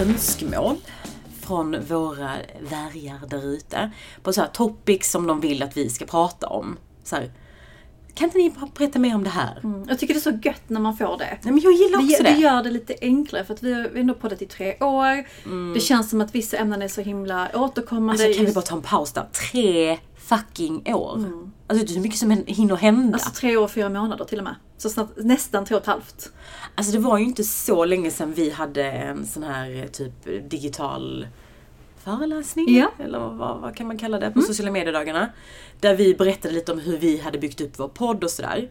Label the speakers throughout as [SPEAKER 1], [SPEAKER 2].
[SPEAKER 1] önskemål från våra värjar där ute. På så här topics som de vill att vi ska prata om. Så här, kan inte ni berätta mer om det här?
[SPEAKER 2] Jag tycker det är så gött när man får det.
[SPEAKER 1] Nej, men jag gillar också
[SPEAKER 2] det
[SPEAKER 1] det.
[SPEAKER 2] gör det lite enklare för att vi har vi ändå poddat i tre år.
[SPEAKER 1] Mm.
[SPEAKER 2] Det känns som att vissa ämnen är så himla återkommande.
[SPEAKER 1] Alltså kan vi
[SPEAKER 2] Just-
[SPEAKER 1] bara ta en paus där? Tre fucking år. Alltså det är så mycket som hinner hända.
[SPEAKER 2] Mm. Alltså tre år och fyra månader till och med. Så snart, nästan tre och ett halvt.
[SPEAKER 1] Alltså det var ju inte så länge sedan vi hade en sån här eh, typ digital föreläsning.
[SPEAKER 2] Ja.
[SPEAKER 1] Eller vad, vad kan man kalla det? På sociala mediedagarna. Där vi berättade lite om hur vi hade byggt upp vår podd och sådär.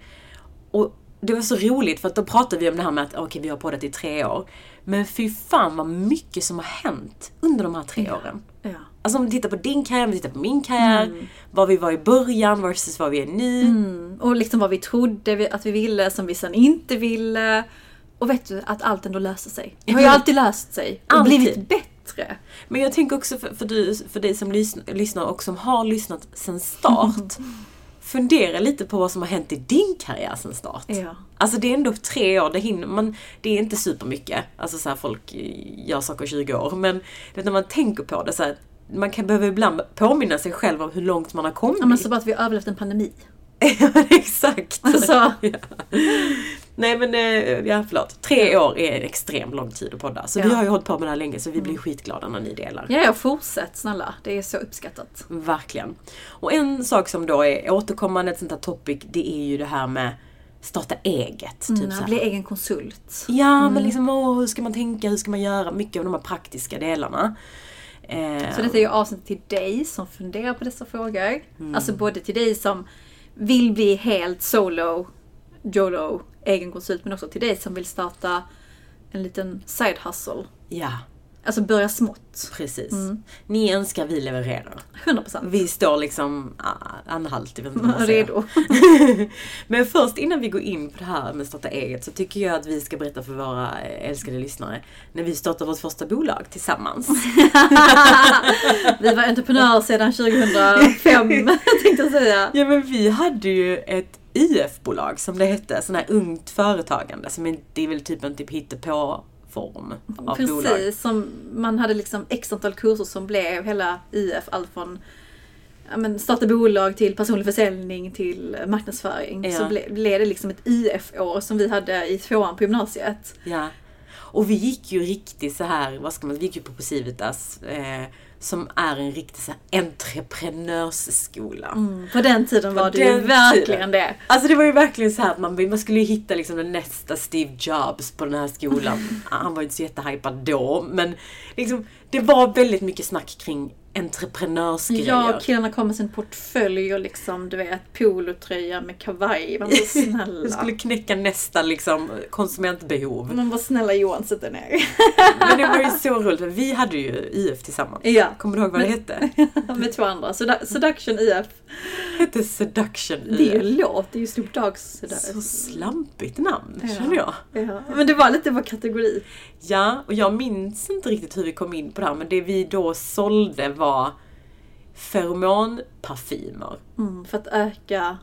[SPEAKER 1] Och det var så roligt för att då pratade vi om det här med att okej vi har poddat i tre år. Men fy fan vad mycket som har hänt under de här tre åren.
[SPEAKER 2] Ja.
[SPEAKER 1] Alltså om vi tittar på din karriär, om vi tittar på min karriär. Var vi var i början versus var vi är nu.
[SPEAKER 2] Mm. Och liksom vad vi trodde att vi ville som vi sen inte ville. Och vet du att allt ändå löser sig. Det har ju alltid löst sig. Och
[SPEAKER 1] Alltid.
[SPEAKER 2] blivit bättre.
[SPEAKER 1] Men jag tänker också för, för, du, för dig som lys, lyssnar och som har lyssnat sen start. fundera lite på vad som har hänt i din karriär sen start.
[SPEAKER 2] Ja.
[SPEAKER 1] Alltså det är ändå tre år, det, hinner, man, det är inte supermycket. Alltså så här, folk gör saker i 20 år. Men det, när man tänker på det så här, man kan behöva ibland påminna sig själv om hur långt man har kommit.
[SPEAKER 2] Ja, men så bara att vi har överlevt en pandemi.
[SPEAKER 1] Ja, Exakt.
[SPEAKER 2] Alltså.
[SPEAKER 1] Ja. Nej men, eh, ja förlåt. Tre år är en extremt lång tid att podda. Så
[SPEAKER 2] Ja. Mm.
[SPEAKER 1] vi har ju hållit på med det här länge så vi blir skitglada när ni delar.
[SPEAKER 2] Ja, ja, fortsätt snälla. Det är så uppskattat.
[SPEAKER 1] Verkligen. Och en sak som då är återkommande, ett sånt här topic, det är ju det här med starta eget. typ
[SPEAKER 2] Mm, bli egen konsult.
[SPEAKER 1] Ja, men liksom åh, hur ska man tänka, hur ska man göra? Mycket av de här praktiska delarna. Eh,
[SPEAKER 2] Så detta är ju avsnitt till dig som funderar på dessa frågor.
[SPEAKER 1] Mm.
[SPEAKER 2] Alltså både till dig som vill bli helt solo, YOLO, egen konsult, men också till dig som vill starta en liten side hustle.
[SPEAKER 1] Ja,
[SPEAKER 2] Alltså börja smått.
[SPEAKER 1] precis.
[SPEAKER 2] Mm.
[SPEAKER 1] Ni önskar, vi levererar.
[SPEAKER 2] 100%.
[SPEAKER 1] Vi står liksom anhalt, jag vet inte vad.
[SPEAKER 2] Redo.
[SPEAKER 1] Men först innan vi går in på det här med starta eget så tycker jag att vi ska berätta för våra älskade lyssnare när vi startade vårt första bolag tillsammans.
[SPEAKER 2] Vi var entreprenörer sedan 2005, tänkte jag säga.
[SPEAKER 1] Ja men vi hade ju ett IF-bolag som det hette, sån här ungt företagande som är, det är väl typ en typ hittepå-form av bolag.
[SPEAKER 2] Precis, som man hade liksom x antal kurser som blev hela IF, allt från ja, men starta bolag till personlig försäljning till marknadsföring.
[SPEAKER 1] Ja.
[SPEAKER 2] Så ble, blev det liksom ett IF-år som vi hade i tvåan på gymnasiet.
[SPEAKER 1] Ja. Och vi gick ju riktigt så här, vad ska man, vi gick ju på Civitas eh, som är en riktig så här entreprenörsskola.
[SPEAKER 2] På den tiden var det ju verkligen
[SPEAKER 1] tiden.
[SPEAKER 2] det.
[SPEAKER 1] Alltså det var ju verkligen så här att man, man skulle ju hitta liksom den nästa Steve Jobs på den här skolan. Han var ju inte så jättehypad då, men liksom, det var väldigt mycket snack kring entreprenörsgrejer.
[SPEAKER 2] Ja, killarna kom med sin portfölj och liksom, du vet, polotröja med kavaj. Man var snälla.
[SPEAKER 1] Jag skulle knäcka nästa liksom, konsumentbehov.
[SPEAKER 2] Man var snälla Johan, sätt dig ner.
[SPEAKER 1] Men det var ju så roligt, vi hade ju IF tillsammans.
[SPEAKER 2] Ja.
[SPEAKER 1] Kommer du ihåg vad det hette?
[SPEAKER 2] med två andra. Sedu- Seduction IF.
[SPEAKER 1] Hette Seduction
[SPEAKER 2] Det är ju
[SPEAKER 1] IF.
[SPEAKER 2] låt, det är ju Snoop Dogs
[SPEAKER 1] Så slampigt namn,
[SPEAKER 2] Ja.
[SPEAKER 1] känner jag.
[SPEAKER 2] Ja, men det var lite vår kategori.
[SPEAKER 1] Ja, och jag minns inte riktigt hur vi kom in på det här, men det vi då sålde var feromonparfymer.
[SPEAKER 2] Mm, för att öka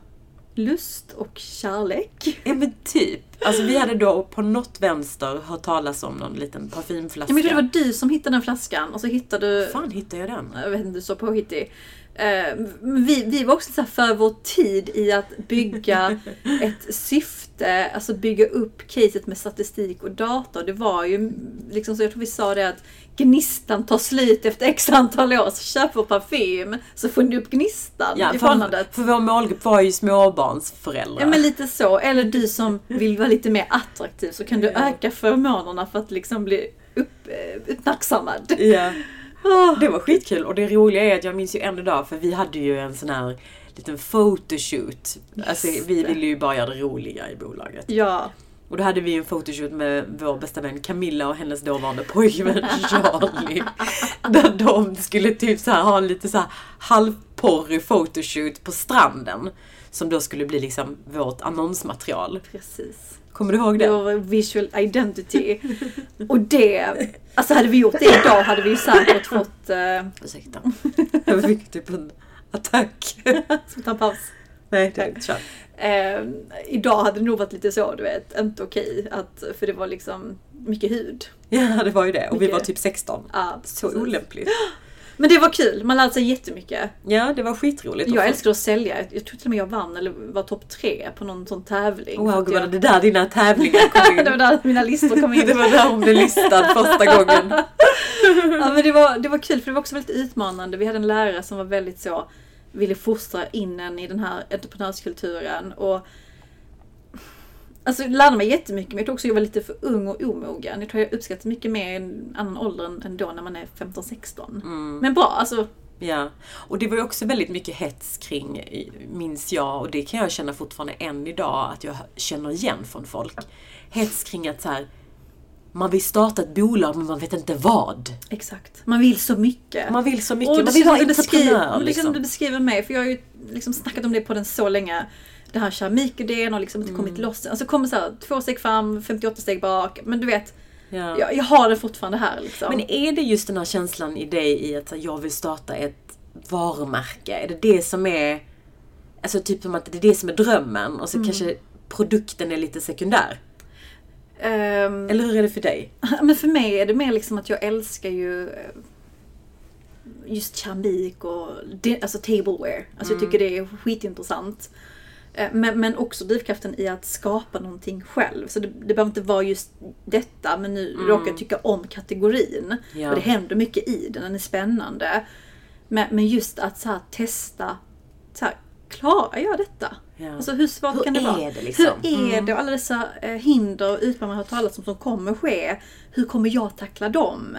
[SPEAKER 2] lust och kärlek.
[SPEAKER 1] Ja men typ. Alltså vi hade då på något vänster hört talas om någon liten parfymflaska.
[SPEAKER 2] Ja, men det var du som hittade den flaskan och så hittade du...
[SPEAKER 1] fan hittade jag den?
[SPEAKER 2] Jag vet inte, du så påhittig. Eh, vi, vi var också så för vår tid i att bygga ett syfte, alltså bygga upp caset med statistik och data. Och Det var ju liksom så, jag tror vi sa det att gnistan tar slut efter x antal år, så köp vår parfym så får ni upp gnistan
[SPEAKER 1] Ja,
[SPEAKER 2] i
[SPEAKER 1] för,
[SPEAKER 2] förhållandet.
[SPEAKER 1] för vår målgrupp var ju småbarnsföräldrar.
[SPEAKER 2] Ja men lite så, eller du som vill vara lite mer attraktiv så kan du öka förmånerna för att liksom bli upp, eh, uppmärksammad.
[SPEAKER 1] Ja. Det var skitkul och det roliga är att jag minns ju än idag för vi hade ju en sån här liten photoshoot. Alltså vi ville ju bara göra det roliga i bolaget.
[SPEAKER 2] Ja,
[SPEAKER 1] Och då hade vi en photoshoot med vår bästa vän Camilla och hennes dåvarande pojkvän Charlie. Där de skulle typ så här ha en lite så här halvporrig photoshoot på stranden. Som då skulle bli liksom vårt annonsmaterial.
[SPEAKER 2] precis.
[SPEAKER 1] Kommer du ihåg
[SPEAKER 2] Det vår visual identity. Och det, alltså hade vi gjort det idag hade vi ju säkert fått, eh,
[SPEAKER 1] Ursäkta. Jag fick typ en attack.
[SPEAKER 2] ska vi ta en paus?
[SPEAKER 1] Nej, det är kört.
[SPEAKER 2] Eh, idag hade det nog varit lite så, du vet, inte okej. Att, för det var liksom mycket hud.
[SPEAKER 1] Ja, det var ju det. Och vi
[SPEAKER 2] Mycket.
[SPEAKER 1] var typ 16.
[SPEAKER 2] Ja,
[SPEAKER 1] Så
[SPEAKER 2] precis.
[SPEAKER 1] olämpligt.
[SPEAKER 2] Men det var kul, man lärde sig jättemycket.
[SPEAKER 1] Ja, det var skitroligt.
[SPEAKER 2] Jag älskar att sälja. Jag tror till och med jag vann eller var topp tre på någon sån tävling.
[SPEAKER 1] Wow, gud, var
[SPEAKER 2] jag...
[SPEAKER 1] det där dina tävlingar kom in?
[SPEAKER 2] det var där mina listor kom in.
[SPEAKER 1] det var där hon blev listad första gången.
[SPEAKER 2] Ja, men det, var, det var kul för det var också väldigt utmanande. Vi hade en lärare som var väldigt så, ville fostra in en i den här entreprenörskulturen. Och, alltså jag lärde mig jättemycket men jag tror också jag var lite för ung och omogen. Jag tror jag uppskattar mycket mer i en annan ålder än- då när man är 15-16.
[SPEAKER 1] Mm.
[SPEAKER 2] Men bra, alltså.
[SPEAKER 1] Ja, och det var ju också väldigt mycket hets kring, minns jag, och det kan jag känna fortfarande än idag, att jag känner igen från folk. Hets kring att så här, man vill starta ett bolag men man vet inte vad.
[SPEAKER 2] Exakt. Man vill så mycket.
[SPEAKER 1] Man vill så mycket,
[SPEAKER 2] Och
[SPEAKER 1] man vill vara
[SPEAKER 2] beskriver-
[SPEAKER 1] entreprenör
[SPEAKER 2] Det känns som du
[SPEAKER 1] liksom.
[SPEAKER 2] beskriver mig, för jag har ju liksom snackat om det på den så länge. Det här keramikidén har liksom inte
[SPEAKER 1] Mm.
[SPEAKER 2] kommit loss. Alltså kommer så här, två steg fram, 58 steg bak. Men du vet,
[SPEAKER 1] Ja.
[SPEAKER 2] jag, jag har det fortfarande här liksom.
[SPEAKER 1] Men är det just den här känslan i dig i att här, jag vill starta ett varumärke? Är det det som är, alltså typ som att det är det som är drömmen och så
[SPEAKER 2] Mm.
[SPEAKER 1] kanske produkten är lite sekundär?
[SPEAKER 2] Ehm,
[SPEAKER 1] Eller hur är det för dig?
[SPEAKER 2] men för mig är det mer liksom att jag älskar ju eh, just keramik och alltså tableware. Alltså jag tycker det är skitintressant. Eh, Men, men också drivkraften i att skapa någonting själv. Så det, det behöver inte vara just detta, men nu råkar jag tycka om kategorin.
[SPEAKER 1] Ja.
[SPEAKER 2] Och det händer mycket i den, den är spännande. Men, men just att så här, testa, så här, klarar jag detta?
[SPEAKER 1] Ja.
[SPEAKER 2] Alltså hur svårt
[SPEAKER 1] Hur
[SPEAKER 2] kan det vara?
[SPEAKER 1] det liksom?
[SPEAKER 2] Hur är det? Och alla dessa eh, hinder och utmaningar man har talat om som kommer ske. Hur kommer jag tackla dem?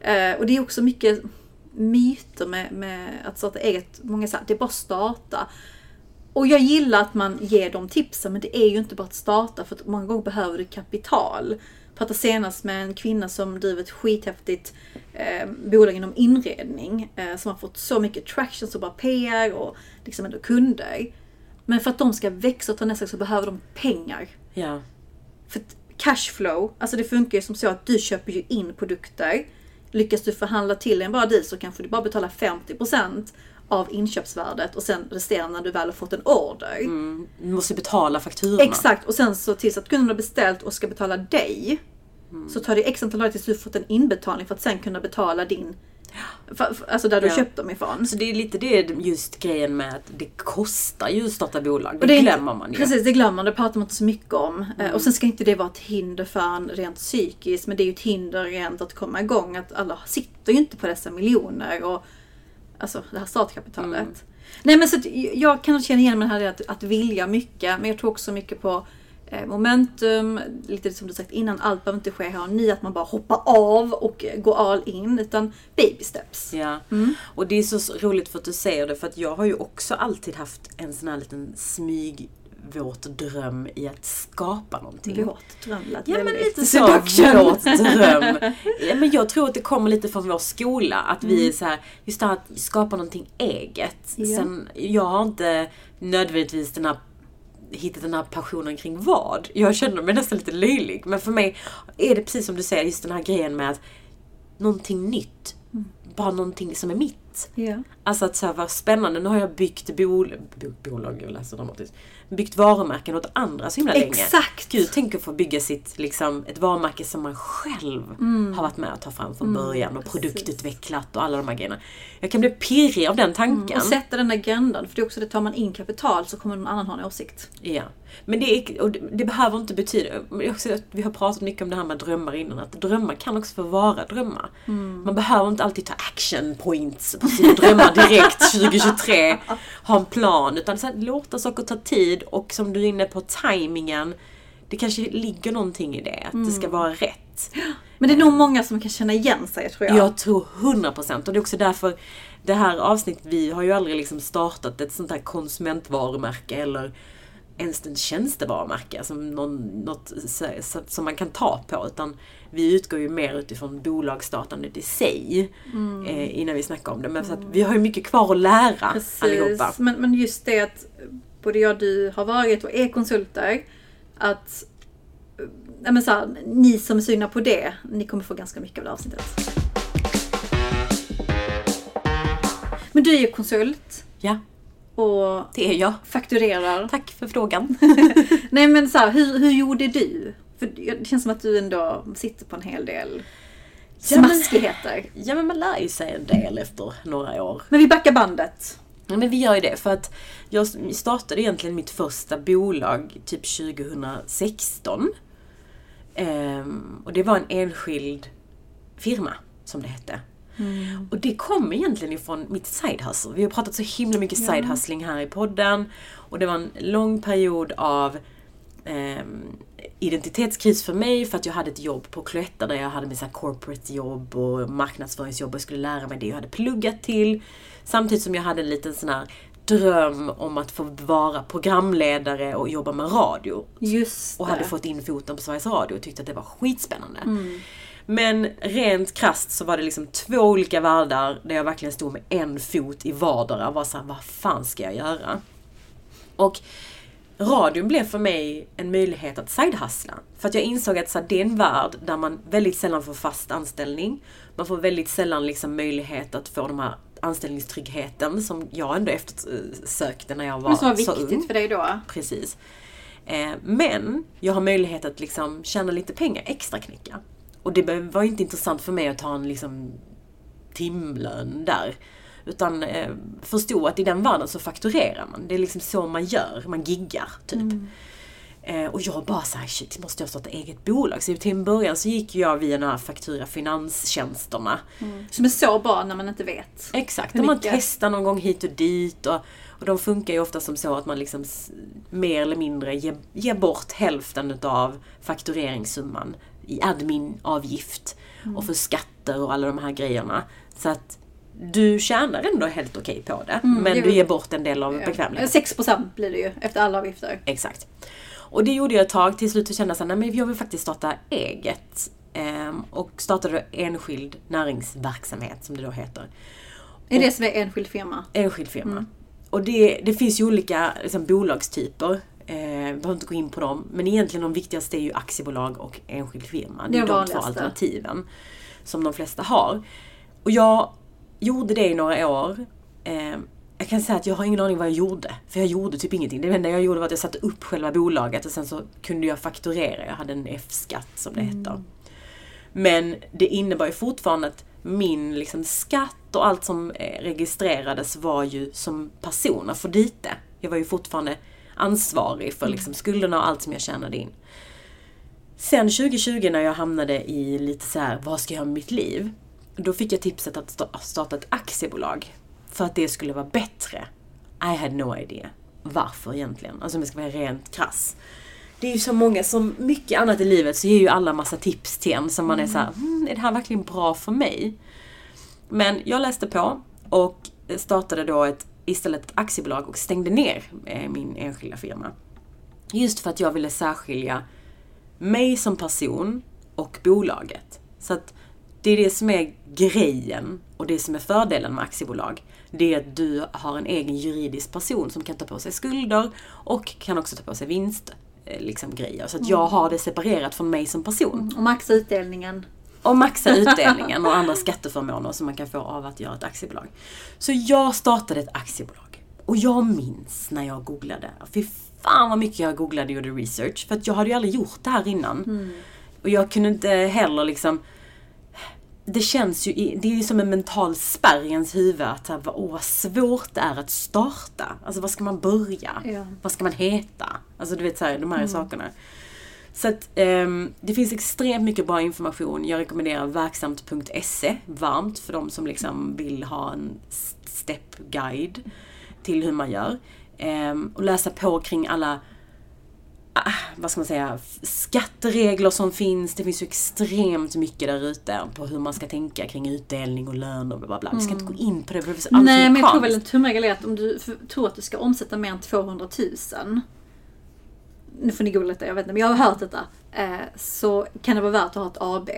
[SPEAKER 2] Eh, och det är också mycket myter med, med att starta eget. Många säger att det är bara att starta. Och jag gillar att man ger de tipsen men det är ju inte bara att starta för att många gånger behöver du kapital. Jag pratade senast med en kvinna som driver ett skithäftigt eh, bolag inom inredning eh, som har fått så mycket traction, så bra PR och liksom ändå kunder. Men för att de ska växa och ta nästa så behöver de pengar.
[SPEAKER 1] Ja.
[SPEAKER 2] För cashflow, alltså det funkar ju som så att du köper ju in produkter. Lyckas du förhandla till en bra deal så kanske du bara betalar 50% av inköpsvärdet och sen resterande när du väl har fått en order.
[SPEAKER 1] Mm, du måste betala fakturorna.
[SPEAKER 2] Exakt, och sen så tills att kunden har beställt och ska betala dig så tar det x antal dagar tills du fått en inbetalning för att sen kunna betala din... För, för, alltså där du
[SPEAKER 1] Ja.
[SPEAKER 2] köpt dem ifrån.
[SPEAKER 1] Så det är lite det just grejen med att det kostar ju att starta bolag. Det,
[SPEAKER 2] Och det inte-
[SPEAKER 1] glömmer man ju.
[SPEAKER 2] Precis, det glömmer man. Det pratar man inte så mycket om. Eh,
[SPEAKER 1] Mm.
[SPEAKER 2] Och sen ska inte det vara ett hinder för en rent psykiskt, men det är ju ett hinder rent att komma igång. Att alla sitter ju inte på dessa miljoner och alltså det här startkapitalet.
[SPEAKER 1] Mm.
[SPEAKER 2] Nej men så att jag kan känna igen mig här att, att vilja mycket, men jag tror också mycket på eh, momentum, lite som du sagt innan, allt behöver inte ske här och nu, att man bara hoppar av och går all in, utan baby steps.
[SPEAKER 1] Ja.
[SPEAKER 2] Mm.
[SPEAKER 1] Och det är så roligt för att du säger det, för att jag har ju också alltid haft en sån här liten smyg våt dröm i att skapa någonting.
[SPEAKER 2] Våt dröm lät
[SPEAKER 1] Ja men lite så, våt dröm. Ja, men jag tror att det kommer lite från vår skola, att vi är så här, just det här att skapa någonting eget.
[SPEAKER 2] Ja.
[SPEAKER 1] Sen, jag har inte nödvändigtvis den här hittat den här passionen kring vad. Jag känner mig nästan lite löjlig. Men för mig är det precis som du säger, just den här grejen med att någonting nytt. Bara någonting som är mitt.
[SPEAKER 2] Ja.
[SPEAKER 1] Alltså att så här, vad spännande, nu har jag byggt bol, bo, bolag, jag läser dramatiskt. Byggt varumärken åt andra så himla länge.
[SPEAKER 2] Exakt!
[SPEAKER 1] Gud, tänk att få bygga sitt, liksom, ett varumärke som man själv har varit med att ta fram från början och produktutvecklat och alla de här grejerna. Jag kan bli pirrig av den tanken.
[SPEAKER 2] Och sätta den agendan, för det är också det, tar man in kapital så kommer någon annan ha en åsikt.
[SPEAKER 1] Ja. Men det, är, och det, det behöver inte betyda, också, att vi har pratat mycket om det här med drömmar innan, att drömmar kan också få vara drömmar. Man behöver inte alltid ta action points på sina drömmar direkt 2023, ha en plan, utan så här, låta saker ta tid och som du är inne på, tajmingen. Det kanske ligger någonting i det, att det ska vara rätt.
[SPEAKER 2] Men det är nog många som kan känna igen sig tror jag.
[SPEAKER 1] Jag tror 100% och det är också därför det här avsnittet, vi har ju aldrig liksom startat ett sånt här konsumentvarumärke eller ens ett tjänstevarumärke, alltså någon, något så- så- som man kan ta på. Utan vi utgår ju mer utifrån bolagsstartandet i sig eh, innan vi snackar om det. Men så att vi har ju mycket kvar att lära allihopa.
[SPEAKER 2] Precis. Men, men just det att både jag och du har varit och är konsulter. Att eh, ja, men så här, ni som är sugna på det, ni kommer få ganska mycket av det avsnittet. Men du är ju konsult
[SPEAKER 1] Ja,
[SPEAKER 2] och
[SPEAKER 1] det är jag.
[SPEAKER 2] fakturerar.
[SPEAKER 1] Tack för frågan.
[SPEAKER 2] Nej men så här, hur, hur gjorde du För det känns som att du ändå sitter på en hel del
[SPEAKER 1] Ja, men-
[SPEAKER 2] smaskigheter.
[SPEAKER 1] Ja men man lär ju sig en del efter några år.
[SPEAKER 2] Men vi backar bandet.
[SPEAKER 1] Ja, men vi gör ju det för att jag startade egentligen mitt första bolag typ 2016. Ehm, och det var en enskild firma, som det hette. Och det kommer egentligen ifrån mitt side hustle. Vi har pratat så himla mycket side hustling här i podden. Och det var en lång period av ehm, identitetskris för mig för att jag hade ett jobb på Cloetta där jag hade med så här corporate jobb och marknadsföringsjobb och skulle lära mig det jag hade pluggat till. Samtidigt som jag hade en liten sån här dröm om att få vara programledare och jobba med radio.
[SPEAKER 2] Just
[SPEAKER 1] Och
[SPEAKER 2] det.
[SPEAKER 1] hade fått in foten på Sveriges Radio och tyckte att det var skitspännande. Men rent krasst så var det liksom två olika världar där jag verkligen stod med en fot i vardera och var såhär, vad fan ska jag göra? Och radion blev för mig en möjlighet att sidehustla. För att jag insåg att så här, det är en värld där man väldigt sällan får fast anställning. Man får väldigt sällan liksom möjlighet att få de här anställningstryggheten som jag ändå eftersökte när jag var
[SPEAKER 2] Men som var
[SPEAKER 1] så ung.
[SPEAKER 2] viktigt för dig då.
[SPEAKER 1] Precis. Eh, men jag har möjlighet att liksom tjäna lite pengar, extra knäcka. Och det var inte intressant för mig att ta en liksom timlön där. Utan eh, förstå att i den världen så fakturerar man. Det är liksom så man gör, man giggar typ. Eh, och jag bara såhär, shit, måste jag starta eget bolag? Så till en början så gick jag via den här faktura finanstjänsterna.
[SPEAKER 2] Som är så bra när man inte vet.
[SPEAKER 1] Exakt, och man testar någon gång hit och dit. Och, och de funkar ju ofta som så att man liksom mer eller mindre ger, ger bort hälften utav faktureringssumman i adminavgift
[SPEAKER 2] Mm.
[SPEAKER 1] och för skatter och alla de här grejerna. Så att du tjänar ändå helt okej på det,
[SPEAKER 2] Mm,
[SPEAKER 1] men
[SPEAKER 2] det
[SPEAKER 1] du ger bort en del av bekvämligheten.
[SPEAKER 2] 6% blir det ju efter alla avgifter.
[SPEAKER 1] Exakt. Och det gjorde jag ett tag. Till slut så kände jag nej men jag vill faktiskt starta eget. Ehm, och startade enskild näringsverksamhet som det då heter.
[SPEAKER 2] Är det som är enskild firma?
[SPEAKER 1] Enskild firma. Och det, det finns ju olika liksom, bolagstyper. Eh, behöver inte gå in på dem. Men egentligen de viktigaste är ju aktiebolag och enskild firma. Det är de två alternativen som de flesta har. Och jag gjorde det i några år. Eh, jag kan säga att jag har ingen aning vad jag gjorde. För jag gjorde typ ingenting. Det enda jag gjorde var att jag satte upp själva bolaget och sen så kunde jag fakturera. Jag hade en F-skatt som det heter. Men det innebar ju fortfarande att min liksom, skatt och allt som eh, registrerades var ju som person, Afrodite. Jag var ju fortfarande ansvarig för liksom, skulderna och allt som jag tjänade in. Sen 2020 när jag hamnade i lite så här, vad ska jag göra med mitt liv? Då fick jag tipset att sta- starta ett aktiebolag. För att det skulle vara bättre. I had no idea. Varför egentligen? Alltså om jag ska vara rent krass. Det är ju så många, som mycket annat i livet så ger ju alla massa tips till en som man är så här, mm, är det här verkligen bra för mig? Men jag läste på och startade då ett, istället ett aktiebolag och stängde ner eh, min enskilda firma. Just för att jag ville särskilja mig som person och bolaget. Så att det är det som är grejen och det som är fördelen med aktiebolag. Det är att du har en egen juridisk person som kan ta på sig skulder och kan också ta på sig vinst. eh, Liksom grejer. Så att jag har det separerat från mig som person.
[SPEAKER 2] Och maxa utdelningen.
[SPEAKER 1] Och maxa utdelningen och andra skatteförmåner som man kan få av att göra ett aktiebolag. Så jag startade ett aktiebolag. Och jag minns när jag googlade. Fy fan vad mycket jag googlade och gjorde research. För att jag hade ju aldrig gjort det här innan. Och jag kunde inte heller liksom det känns ju, det är ju som en mental spärr i ens huvud att här, åh, vad svårt det är att starta. Alltså vad ska man börja?
[SPEAKER 2] Ja.
[SPEAKER 1] Vad ska man heta? Alltså du vet så här, de här sakerna. Så att ehm, det finns extremt mycket bra information. Jag rekommenderar verksamt.se varmt för de som liksom vill ha en s- step guide till hur man gör. Ehm, och läsa på kring alla ah, vad ska man säga, skatteregler som finns. Det finns ju extremt mycket där ute på hur man ska tänka kring utdelning och lön och bla bla bla. Vi ska inte gå in på det, för det alltför
[SPEAKER 2] Nej men jag tror väl en tumregel är att om du tror att du ska omsätta mer än 200 000 nu får ni googla detta, jag vet inte, men jag har hört detta. Eh, så kan det vara värt att ha ett AB.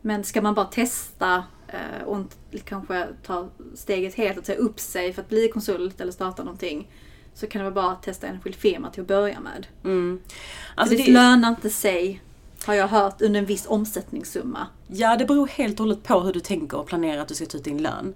[SPEAKER 2] Men ska man bara testa eh, och inte kanske ta steget helt och ta upp sig för att bli konsult eller starta någonting. Så kan det vara bra att testa en enskild firma till att börja med.
[SPEAKER 1] Mm.
[SPEAKER 2] Alltså det
[SPEAKER 1] det,
[SPEAKER 2] lönar inte sig, har jag hört, under en viss omsättningssumma.
[SPEAKER 1] ja, det beror helt och hållet på hur du tänker och planerar att du ska ta ut din lön.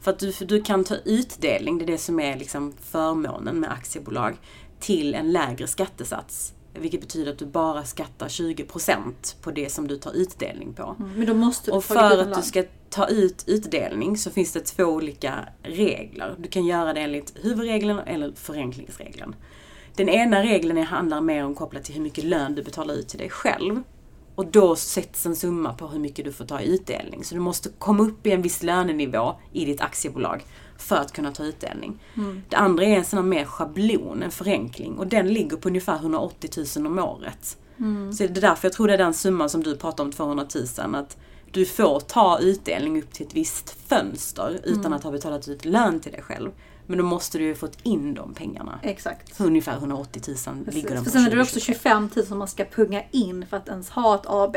[SPEAKER 1] För att du, för du kan ta utdelning, det är det som är liksom förmånen med aktiebolag, till en lägre skattesats Vilket betyder att du bara skattar 20% på det som du tar utdelning på.
[SPEAKER 2] Du
[SPEAKER 1] Och för att du ska ta ut utdelning så finns det två olika regler. Du kan göra det enligt huvudregeln eller förenklingsregeln. Den ena regeln handlar mer om kopplat till hur mycket lön du betalar ut till dig själv. Och då sätts en summa på hur mycket du får ta i utdelning. Så du måste komma upp i en viss lönenivå i ditt aktiebolag för att kunna ta utdelning. Det andra är en sån här mer schablon, en förenkling. Och den ligger på ungefär 180 000 om året. Så det är därför jag tror det är den summan som du pratar om, 200 000. Att du får ta utdelning upp till ett visst fönster utan att ha betalat ut lön till dig själv. Men då måste du ju fått in de pengarna.
[SPEAKER 2] Exakt.
[SPEAKER 1] Så ungefär 180 000 ligger den
[SPEAKER 2] För
[SPEAKER 1] på
[SPEAKER 2] sen är det också
[SPEAKER 1] 2023.
[SPEAKER 2] 25 000 som man ska punga in för att ens ha ett AB.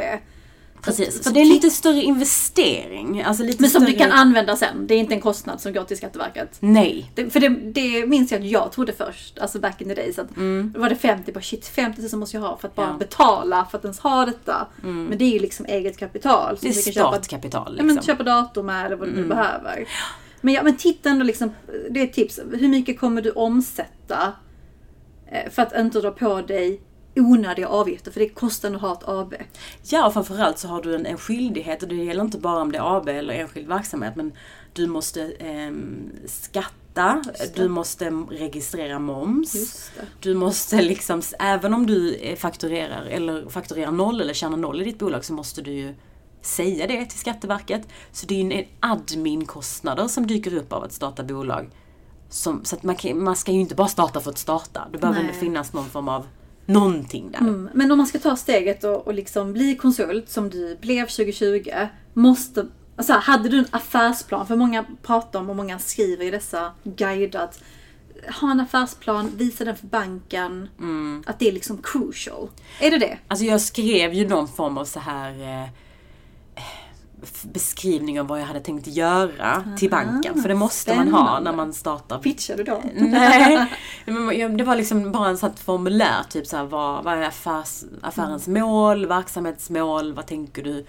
[SPEAKER 1] Precis, så det är en lite större investering. Alltså lite
[SPEAKER 2] Men som
[SPEAKER 1] större...
[SPEAKER 2] du kan använda sen. Det är inte en kostnad som går till Skatteverket.
[SPEAKER 1] Nej.
[SPEAKER 2] Det, för det, det minns jag att jag trodde först, alltså back in the days. Att Då var det 50, bara shit 50 000 måste jag ha för att bara
[SPEAKER 1] Mm. Ja. Mm.
[SPEAKER 2] betala för att ens ha detta. Men det är ju liksom eget kapital.
[SPEAKER 1] Det är startkapital
[SPEAKER 2] ja, men
[SPEAKER 1] liksom.
[SPEAKER 2] köpa dator med eller vad du nu behöver. Men, ja, men titta ändå liksom, det är ett tips. Hur mycket kommer du omsätta eh, för att inte dra på dig onödiga avgifter? För det kostar att ha ett AB.
[SPEAKER 1] Ja, och framförallt så har du en, en skyldighet och det gäller inte bara om det är AB eller enskild verksamhet men du måste ehm, skatta, du måste registrera moms. Du måste liksom, även om du eh, fakturerar eller fakturerar noll eller tjänar noll i ditt bolag så måste du ju säga det till Skatteverket. Så det är en admin-kostnader som dyker upp av att starta bolag. Som, så att man, kan, man ska ju inte bara starta för att starta. Det behöver
[SPEAKER 2] Nej.
[SPEAKER 1] ändå finnas någon form av någonting där.
[SPEAKER 2] Mm, Men om man ska ta steget och, och liksom bli konsult som du blev 2020. Måste, alltså, hade du en affärsplan? För många pratar om och många skriver i dessa guider att ha en affärsplan, visa den för banken.
[SPEAKER 1] Mm.
[SPEAKER 2] Att det är liksom crucial. Är det det?
[SPEAKER 1] Alltså jag skrev ju någon form av så här eh, beskrivning av vad jag hade tänkt göra till banken. För det måste man ha
[SPEAKER 2] spännande.
[SPEAKER 1] när man startar
[SPEAKER 2] Pitchar du då?
[SPEAKER 1] Nej, det var liksom bara en sånt formulär. Typ såhär, vad, vad är affärs, affärens mål, verksamhetsmål, vad tänker du?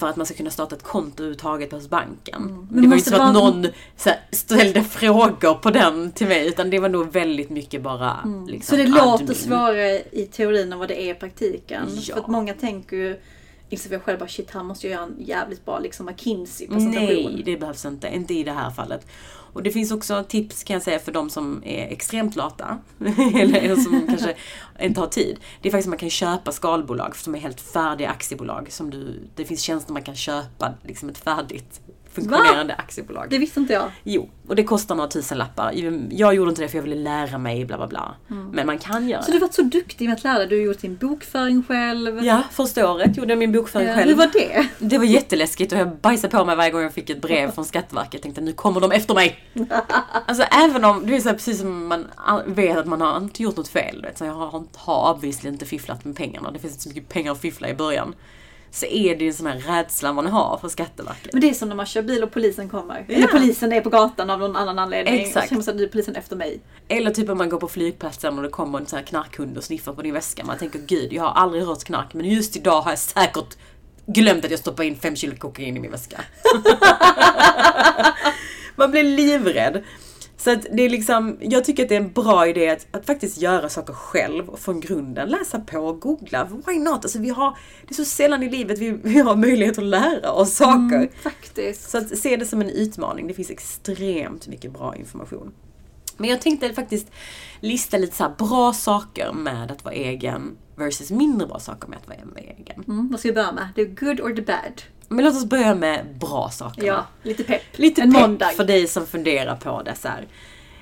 [SPEAKER 1] För att man ska kunna starta ett konto överhuvudtaget hos banken. Men
[SPEAKER 2] Men
[SPEAKER 1] det var ju inte så att någon så här, ställde frågor på den till mig. Utan det var nog väldigt mycket bara liksom,
[SPEAKER 2] Så det låter
[SPEAKER 1] admin.
[SPEAKER 2] svårare i teorin än vad det är i praktiken.
[SPEAKER 1] Ja.
[SPEAKER 2] För att många tänker ju, liksom jag själv bara shit här måste jag göra en jävligt bra liksom McKinsey-presentation.
[SPEAKER 1] Nej, det behövs inte. Inte i det här fallet. Och det finns också tips kan jag säga för de som är extremt lata. eller som kanske inte har tid. Det är faktiskt att man kan köpa skalbolag som är helt färdiga aktiebolag. Som du, det finns tjänster man kan köpa, liksom ett färdigt funktionerande aktiebolag.
[SPEAKER 2] Det visste inte jag.
[SPEAKER 1] Jo, och det kostar några tusenlappar. Jag gjorde inte det för jag ville lära mig bla bla bla. Men man kan göra
[SPEAKER 2] Så du har varit så duktig med att lära dig. Du har gjort din bokföring själv.
[SPEAKER 1] Ja, första året gjorde jag min bokföring
[SPEAKER 2] Eh,
[SPEAKER 1] själv.
[SPEAKER 2] Hur var det?
[SPEAKER 1] Det var jätteläskigt och jag bajsade på mig varje gång jag fick ett brev från Skatteverket. Jag tänkte nu kommer de efter mig. Alltså även om, det är så här, precis som man vet att man har inte gjort något fel. du så jag har, har obviously inte fifflat med pengarna. Det finns inte så mycket pengar att fiffla i början. Så är det ju en sån här rädsla man har för Skatteverket.
[SPEAKER 2] Men det är som när man kör bil och polisen kommer. Eller polisen är på gatan av någon annan anledning.
[SPEAKER 1] Exakt.
[SPEAKER 2] Så känner man polisen efter mig.
[SPEAKER 1] Eller typ om man går på flygplatsen och det kommer en sån här knarkhund och sniffar på din väska. Man tänker gud, jag har aldrig hört knark men just idag har jag säkert glömt att jag stoppar in fem kilo kokain i min väska. man blir livrädd. Så att det är liksom, jag tycker att det är en bra idé att, att faktiskt göra saker själv och från grunden. Läsa på, googla, why not? Alltså vi har, det är så sällan i livet vi, vi har möjlighet att lära oss saker.
[SPEAKER 2] Faktiskt.
[SPEAKER 1] Så att se det som en utmaning. Det finns extremt mycket bra information. Men jag tänkte faktiskt lista lite så bra saker med att vara egen versus mindre bra saker med att vara egen.
[SPEAKER 2] Mm, vad ska vi börja med? Är good or the bad?
[SPEAKER 1] Men låt oss börja med bra saker.
[SPEAKER 2] Ja, lite pepp.
[SPEAKER 1] Lite
[SPEAKER 2] en
[SPEAKER 1] pepp
[SPEAKER 2] måndag.
[SPEAKER 1] för dig som funderar på det så här.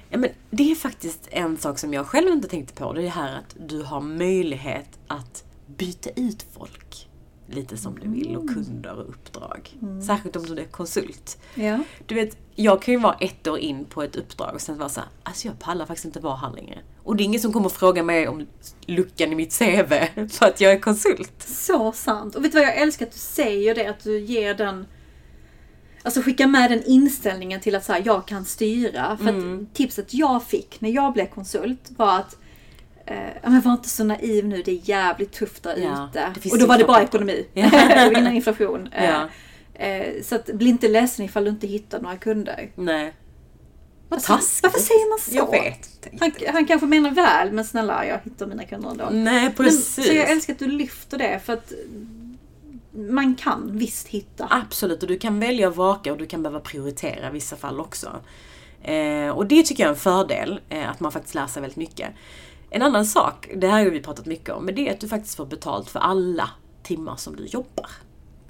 [SPEAKER 1] Ja, men det är faktiskt en sak som jag själv inte tänkte på. Det är det här att du har möjlighet att byta ut folk lite som du vill och kunder och uppdrag. Särskilt om du är konsult.
[SPEAKER 2] Ja.
[SPEAKER 1] Du vet, jag kan ju vara ett år in på ett uppdrag och sen vara såhär, alltså jag pallar faktiskt inte vara här längre. Och det är ingen som kommer fråga mig om luckan i mitt CV för att jag är konsult.
[SPEAKER 2] Så sant. Och vet du vad jag älskar att du säger det? Att du ger den... Alltså skicka med den inställningen till att så här, jag kan styra. För att tipset jag fick när jag blev konsult var att ja, men var inte så naiv nu, det är jävligt tufft där
[SPEAKER 1] Ja,
[SPEAKER 2] ute. Och då var det bara ekonomi.
[SPEAKER 1] Ja.
[SPEAKER 2] innan inflation. Eh,
[SPEAKER 1] Ja.
[SPEAKER 2] eh, så att bli inte ledsen ifall du inte hittar några kunder.
[SPEAKER 1] Nej. Vad taskigt.
[SPEAKER 2] Varför säger man så?
[SPEAKER 1] Jag vet.
[SPEAKER 2] Han, han kanske menar väl, men snälla jag hittar mina kunder ändå.
[SPEAKER 1] Nej,
[SPEAKER 2] Men,
[SPEAKER 1] precis.
[SPEAKER 2] så jag älskar att du lyfter det för att man kan visst hitta.
[SPEAKER 1] Absolut, och du kan välja och vraka och du kan behöva prioritera i vissa fall också. Eh, och det tycker jag är en fördel, eh, att man faktiskt lär sig väldigt mycket. En annan sak, det här har vi pratat mycket om, men det är att du faktiskt får betalt för alla timmar som du jobbar.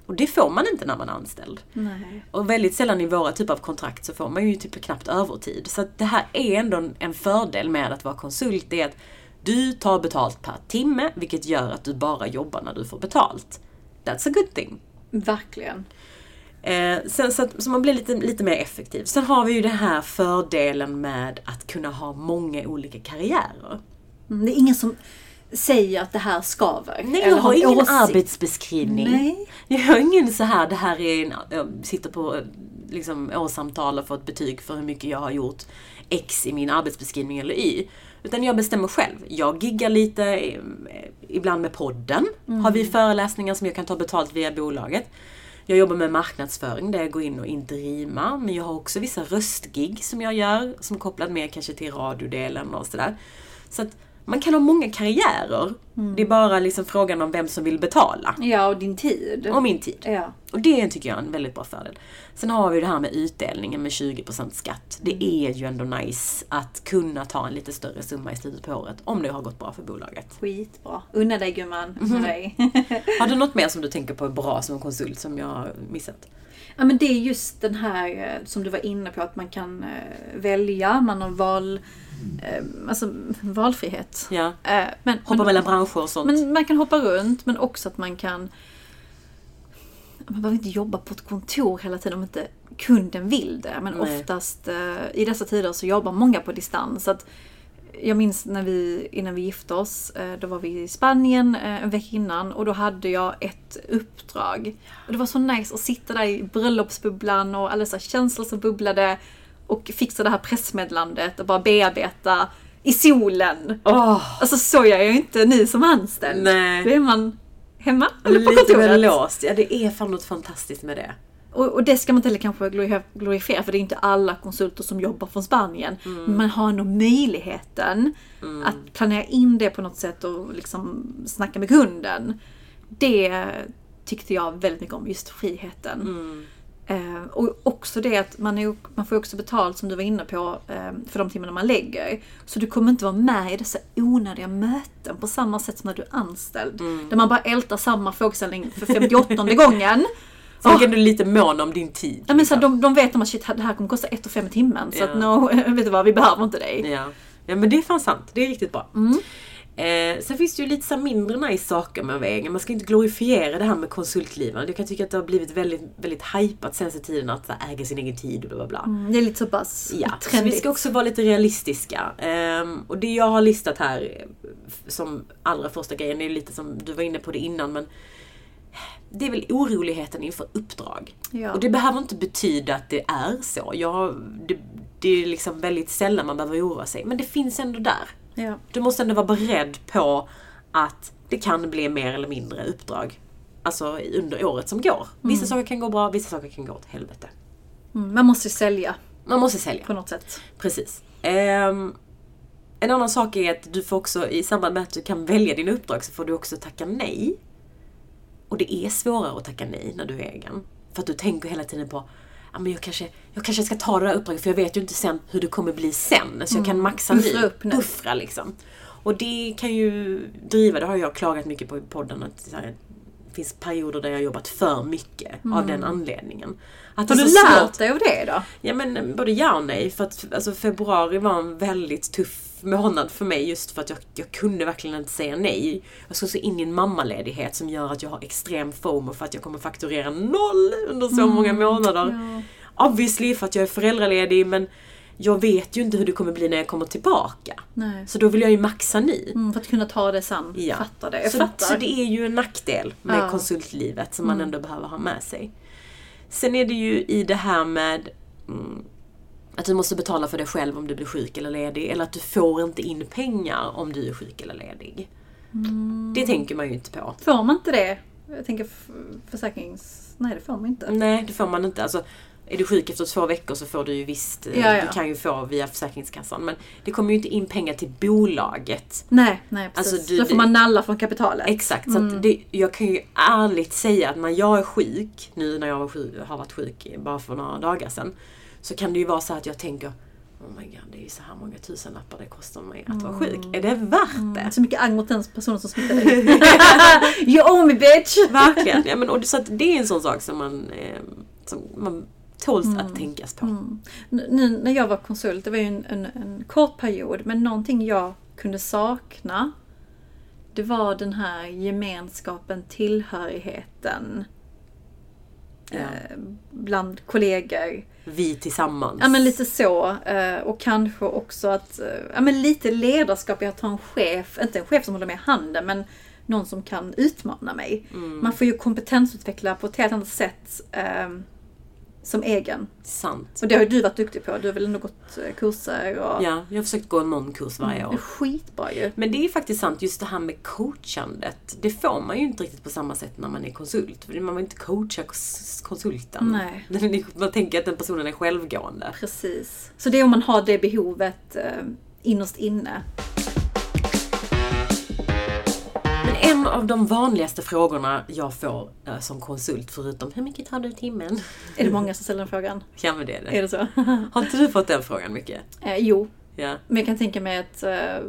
[SPEAKER 1] Och det får man inte när man är anställd.
[SPEAKER 2] Nej.
[SPEAKER 1] Och väldigt sällan i våra typer av kontrakt så får man ju typ knappt övertid. Så det här är ändå en- en fördel med att vara konsult, det är att du tar betalt per timme, vilket gör att du bara jobbar när du får betalt. That's a good thing.
[SPEAKER 2] Verkligen.
[SPEAKER 1] Eh, sen, så, att, så man blir lite, lite mer effektiv. Sen har vi ju den här fördelen med att kunna ha många olika karriärer.
[SPEAKER 2] Mm, Det är ingen som säger att det här skaver.
[SPEAKER 1] Nej, jag har
[SPEAKER 2] en
[SPEAKER 1] ingen
[SPEAKER 2] åsikt.
[SPEAKER 1] arbetsbeskrivning.
[SPEAKER 2] Nej.
[SPEAKER 1] Jag har ingen så här, det här är en, jag sitter på eh, liksom, årssamtal och får ett betyg för hur mycket jag har gjort X i min arbetsbeskrivning eller Y. Utan jag bestämmer själv. Jag giggar lite, eh, ibland med podden. Har vi föreläsningar som jag kan ta betalt via bolaget. Jag jobbar med marknadsföring där jag går in och inte rimar. Men jag har också vissa röstgig som jag gör, som kopplat mer kanske till radiodelen och sådär. Så att man kan ha många karriärer. Det är bara liksom frågan om vem som vill betala.
[SPEAKER 2] Ja, och din tid.
[SPEAKER 1] Och min tid.
[SPEAKER 2] Ja.
[SPEAKER 1] Och det tycker jag är en väldigt bra fördel. Sen har vi det här med utdelningen med 20% skatt. Det är ju ändå nice att kunna ta en lite större summa i slutet på året om det har gått bra för bolaget.
[SPEAKER 2] Skitbra. Unna dig gumman. Unna dig.
[SPEAKER 1] Har du något mer som du tänker på är bra som konsult som jag har missat?
[SPEAKER 2] Ja men det är just den här eh, som du var inne på att man kan eh, välja, man har val, alltså valfrihet.
[SPEAKER 1] Ja.
[SPEAKER 2] Eh, Men,
[SPEAKER 1] Hoppa
[SPEAKER 2] men,
[SPEAKER 1] mellan branscher och sånt.
[SPEAKER 2] men man kan hoppa runt men också att man kan man behöver inte jobba på ett kontor hela tiden om inte kunden vill det. Men
[SPEAKER 1] Nej.
[SPEAKER 2] oftast eh, i dessa tider så jobbar många på distans. Så att jag minns när vi, innan vi gifte oss, eh, då var vi i Spanien eh, en vecka innan och då hade jag ett uppdrag. Och det var så nice att sitta där i bröllopsbubblan och alla så känslor som bubblade och fixa det här pressmeddelandet och bara bearbeta i solen.
[SPEAKER 1] Åh,
[SPEAKER 2] Alltså så gör jag ju inte ni som anställd.
[SPEAKER 1] Nej.
[SPEAKER 2] Då är man hemma eller på
[SPEAKER 1] lite
[SPEAKER 2] kontoret.
[SPEAKER 1] låst. Ja, det är fan något fantastiskt med det.
[SPEAKER 2] Och, och det ska man inte heller kanske glorif- glorifiera för det är inte alla konsulter som jobbar från Spanien.
[SPEAKER 1] Mm.
[SPEAKER 2] Men man har ändå möjligheten att planera in det på något sätt och liksom snacka med kunden. Det tyckte jag väldigt mycket om, just friheten.
[SPEAKER 1] Mm.
[SPEAKER 2] Eh, och också det att man, är, man får också betalt, som du var inne på, eh, för de timmarna man lägger. Så du kommer inte vara med i dessa onödiga möten på samma sätt som när du är anställd.
[SPEAKER 1] Mm.
[SPEAKER 2] Där man bara ältar samma frågeställning för 58 gången.
[SPEAKER 1] Folk
[SPEAKER 2] Åh,
[SPEAKER 1] är ändå lite mån om din tid.
[SPEAKER 2] Ja, men så här,
[SPEAKER 1] liksom.
[SPEAKER 2] de, de vet om att shit, det här kommer kosta 1 5 i timmen. Så
[SPEAKER 1] Ja.
[SPEAKER 2] att no, vet du vad, vi behöver inte dig.
[SPEAKER 1] Ja. ja, men det är fan sant. Det är riktigt bra.
[SPEAKER 2] Mm.
[SPEAKER 1] Eh, sen finns det ju lite så mindre nice saker med vägen. Man ska inte glorifiera det här med konsultlivet. Jag kan tycka att det har blivit väldigt, väldigt hypat senaste tiden att här, äga sin egen tid och bla bla bla.
[SPEAKER 2] Mm, Det är lite så pass
[SPEAKER 1] Ja, så vi
[SPEAKER 2] trendigt.
[SPEAKER 1] ska också vara lite realistiska. Ehm, och det jag har listat här eh, som allra första grejen, det är lite som du var inne på det innan men det är väl oroligheten inför uppdrag.
[SPEAKER 2] Ja.
[SPEAKER 1] Och det behöver inte betyda att det är så. Jag, det, det är liksom väldigt sällan man behöver oroa sig. Men det finns ändå där.
[SPEAKER 2] Ja.
[SPEAKER 1] Du måste ändå vara beredd på att det kan bli mer eller mindre uppdrag. Alltså under året som går. Vissa saker kan gå bra, vissa saker kan gå åt helvete.
[SPEAKER 2] Mm, man måste sälja
[SPEAKER 1] Man måste sälja.
[SPEAKER 2] på något sätt.
[SPEAKER 1] Precis. Ehm, en annan sak är att du får också, i samband med att du kan välja dina uppdrag, så får du också tacka nej. Och det är svårare att tacka nej när du är egen. För att du tänker hela tiden på Ja, men jag, kanske, jag kanske ska ta det där uppdraget för jag vet ju inte sen hur det kommer bli sen. Så jag kan maxa
[SPEAKER 2] Buffra
[SPEAKER 1] nu.
[SPEAKER 2] upp.
[SPEAKER 1] Buffra liksom. Och det kan ju driva, det har jag klagat mycket på i podden, att det finns perioder där jag har jobbat för mycket av den anledningen. Att
[SPEAKER 2] Har du lärt dig av det då?
[SPEAKER 1] Ja men både ja och nej. För att alltså, februari var en väldigt tuff månad för mig just för att jag, jag kunde verkligen inte säga nej. Jag ska så in i en mammaledighet som gör att jag har extrem FOMO för att jag kommer fakturera noll under så många månader.
[SPEAKER 2] Ja.
[SPEAKER 1] Obviously för att jag är föräldraledig men jag vet ju inte hur det kommer bli när jag kommer tillbaka.
[SPEAKER 2] Nej.
[SPEAKER 1] Så då vill jag ju maxa nu.
[SPEAKER 2] Mm, för att kunna ta det sen.
[SPEAKER 1] Ja.
[SPEAKER 2] Fattar det. Jag
[SPEAKER 1] så,
[SPEAKER 2] fattar.
[SPEAKER 1] så det är ju en nackdel med
[SPEAKER 2] Ja.
[SPEAKER 1] konsultlivet som man ändå behöver ha med sig. Sen är det ju i det här med mm, att du måste betala för dig själv om du blir sjuk eller ledig. Eller att du får inte in pengar om du är sjuk eller ledig.
[SPEAKER 2] Mm.
[SPEAKER 1] Det tänker man ju inte på.
[SPEAKER 2] Får man inte det? Jag tänker försäkrings... Nej, det får man inte.
[SPEAKER 1] Nej, det får man inte. Alltså, är du sjuk efter två veckor så får du ju visst, eh,
[SPEAKER 2] Ja, ja.
[SPEAKER 1] du kan ju få via Försäkringskassan. Men det kommer ju inte in pengar till bolaget.
[SPEAKER 2] Nej, nej precis.
[SPEAKER 1] Alltså, du-
[SPEAKER 2] Då får man nalla från kapitalet.
[SPEAKER 1] Exakt, så
[SPEAKER 2] Mm.
[SPEAKER 1] att det, jag kan ju ärligt säga att när jag är sjuk, nu när jag var sjuk, har varit sjuk bara för några dagar sedan, så kan det ju vara så att jag tänker Oh my god, det är ju så här många tusenlappar det kostar mig att vara sjuk. Är det värt det?
[SPEAKER 2] Så mycket agg mot den personen som smittar dig. you owe me bitch!
[SPEAKER 1] Verkligen. Ja, men, och så det är en sån sak som man, eh, som man tåls att tänkas på.
[SPEAKER 2] N- Nu när jag var konsult, det var ju en, en, en kort period, men någonting jag kunde sakna det var den här gemenskapen, tillhörigheten
[SPEAKER 1] Ja.
[SPEAKER 2] eh, bland kollegor.
[SPEAKER 1] Vi tillsammans.
[SPEAKER 2] Ja men lite så. eh, Och kanske också att, eh, ja men lite ledarskap att ha en chef, inte en chef som håller med i handen, men någon som kan utmana mig.
[SPEAKER 1] Mm.
[SPEAKER 2] Man får ju kompetensutveckla på ett helt annat sätt eh, som egen.
[SPEAKER 1] Sant.
[SPEAKER 2] Och det har ju du varit duktig på. Du har väl ändå gått eh, kurser och...
[SPEAKER 1] Ja, jag har försökt gå någon kurs varje
[SPEAKER 2] Det är
[SPEAKER 1] år.
[SPEAKER 2] skitbra ju.
[SPEAKER 1] Men det är faktiskt sant, just det här med coachandet. Det får man ju inte riktigt på samma sätt när man är konsult. För man vill inte coacha kons- konsulten.
[SPEAKER 2] Nej.
[SPEAKER 1] Man tänker att den personen är självgående.
[SPEAKER 2] Precis. Så det är om man har det behovet eh, innerst inne.
[SPEAKER 1] En av de vanligaste frågorna jag får eh, som konsult, förutom hur mycket tar du i timmen?
[SPEAKER 2] Är det många som ställer den frågan?
[SPEAKER 1] Ja men det är det.
[SPEAKER 2] Är det så?
[SPEAKER 1] Har inte du fått den frågan mycket?
[SPEAKER 2] eh, jo,
[SPEAKER 1] Ja.
[SPEAKER 2] men jag kan tänka mig att eh,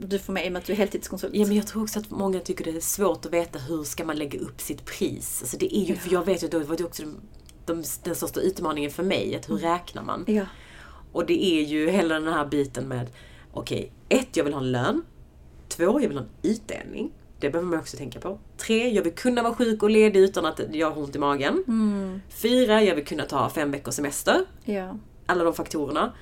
[SPEAKER 2] du får med i och med att du är heltidskonsult.
[SPEAKER 1] Ja men jag tror också att många tycker det är svårt att veta hur ska man lägga upp sitt pris. Alltså det är ju, för jag vet ju att det var ju också den, de, den största utmaningen för mig, att hur räknar man?
[SPEAKER 2] Ja.
[SPEAKER 1] Och det är ju hela den här biten med, okej, ett, jag vill ha en lön. Två, jag vill ha en utdelning. Det behöver man också tänka på. Tre, jag vill kunna vara sjuk och ledig utan att jag har ont i magen.
[SPEAKER 2] Mm,
[SPEAKER 1] Fyra, jag vill kunna ta fem veckors semester.
[SPEAKER 2] ja.
[SPEAKER 1] Alla de faktorerna.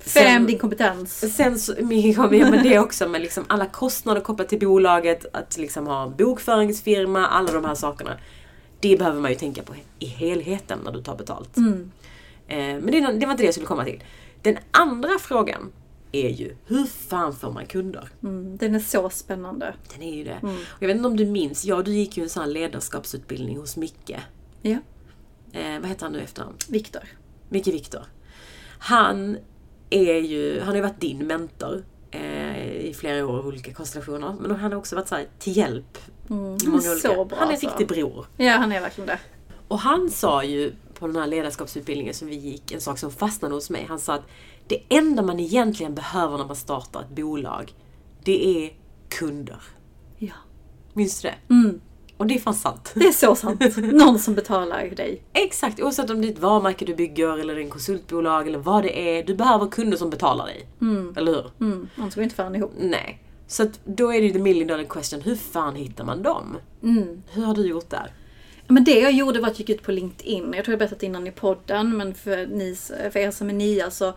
[SPEAKER 2] Fem,
[SPEAKER 1] Sen-
[SPEAKER 2] din kompetens.
[SPEAKER 1] Sen så, men ja, men det också med liksom alla kostnader kopplat till bolaget, att liksom ha en bokföringsfirma, alla de här sakerna. Det behöver man ju tänka på i helheten när du tar betalt.
[SPEAKER 2] Mm.
[SPEAKER 1] Eh, men det, det var inte det jag skulle komma till. Den andra frågan är ju, hur fan får man kunder?
[SPEAKER 2] Mm, den är så spännande.
[SPEAKER 1] Den är ju det.
[SPEAKER 2] Mm.
[SPEAKER 1] Och jag vet inte om du minns, ja du gick ju en sån ledarskapsutbildning hos Micke.
[SPEAKER 2] Ja,
[SPEAKER 1] Eh, vad heter han nu efter
[SPEAKER 2] Viktor.
[SPEAKER 1] Micke Viktor. Han är ju, han har ju varit din mentor eh, i flera år i olika konstellationer. Men han har också varit så här, till hjälp.
[SPEAKER 2] Mm, han är så
[SPEAKER 1] olika-
[SPEAKER 2] bra
[SPEAKER 1] Han är en
[SPEAKER 2] alltså.
[SPEAKER 1] riktig bror.
[SPEAKER 2] Ja, han är verkligen det.
[SPEAKER 1] Och han sa ju på den här ledarskapsutbildningen som vi gick, en sak som fastnade hos mig. Han sa att det enda man egentligen behöver när man startar ett bolag, det är kunder.
[SPEAKER 2] Ja.
[SPEAKER 1] Minns du det?
[SPEAKER 2] Mm,
[SPEAKER 1] Och det är fan sant.
[SPEAKER 2] det är så sant. Någon som betalar dig.
[SPEAKER 1] Exakt, oavsett om det är ett varumärke du bygger eller en konsultbolag eller vad det är. Du behöver kunder som betalar dig.
[SPEAKER 2] Mm,
[SPEAKER 1] Eller hur?
[SPEAKER 2] mm, annars går inte fan ihop.
[SPEAKER 1] Nej. Så att då är det ju the million dollar question, hur fan hittar man dem?
[SPEAKER 2] Mm.
[SPEAKER 1] Hur har du gjort där?
[SPEAKER 2] Men det jag gjorde var att jag gick ut på LinkedIn. Jag tror jag berättat innan i podden, men för, ni, för er som är nya så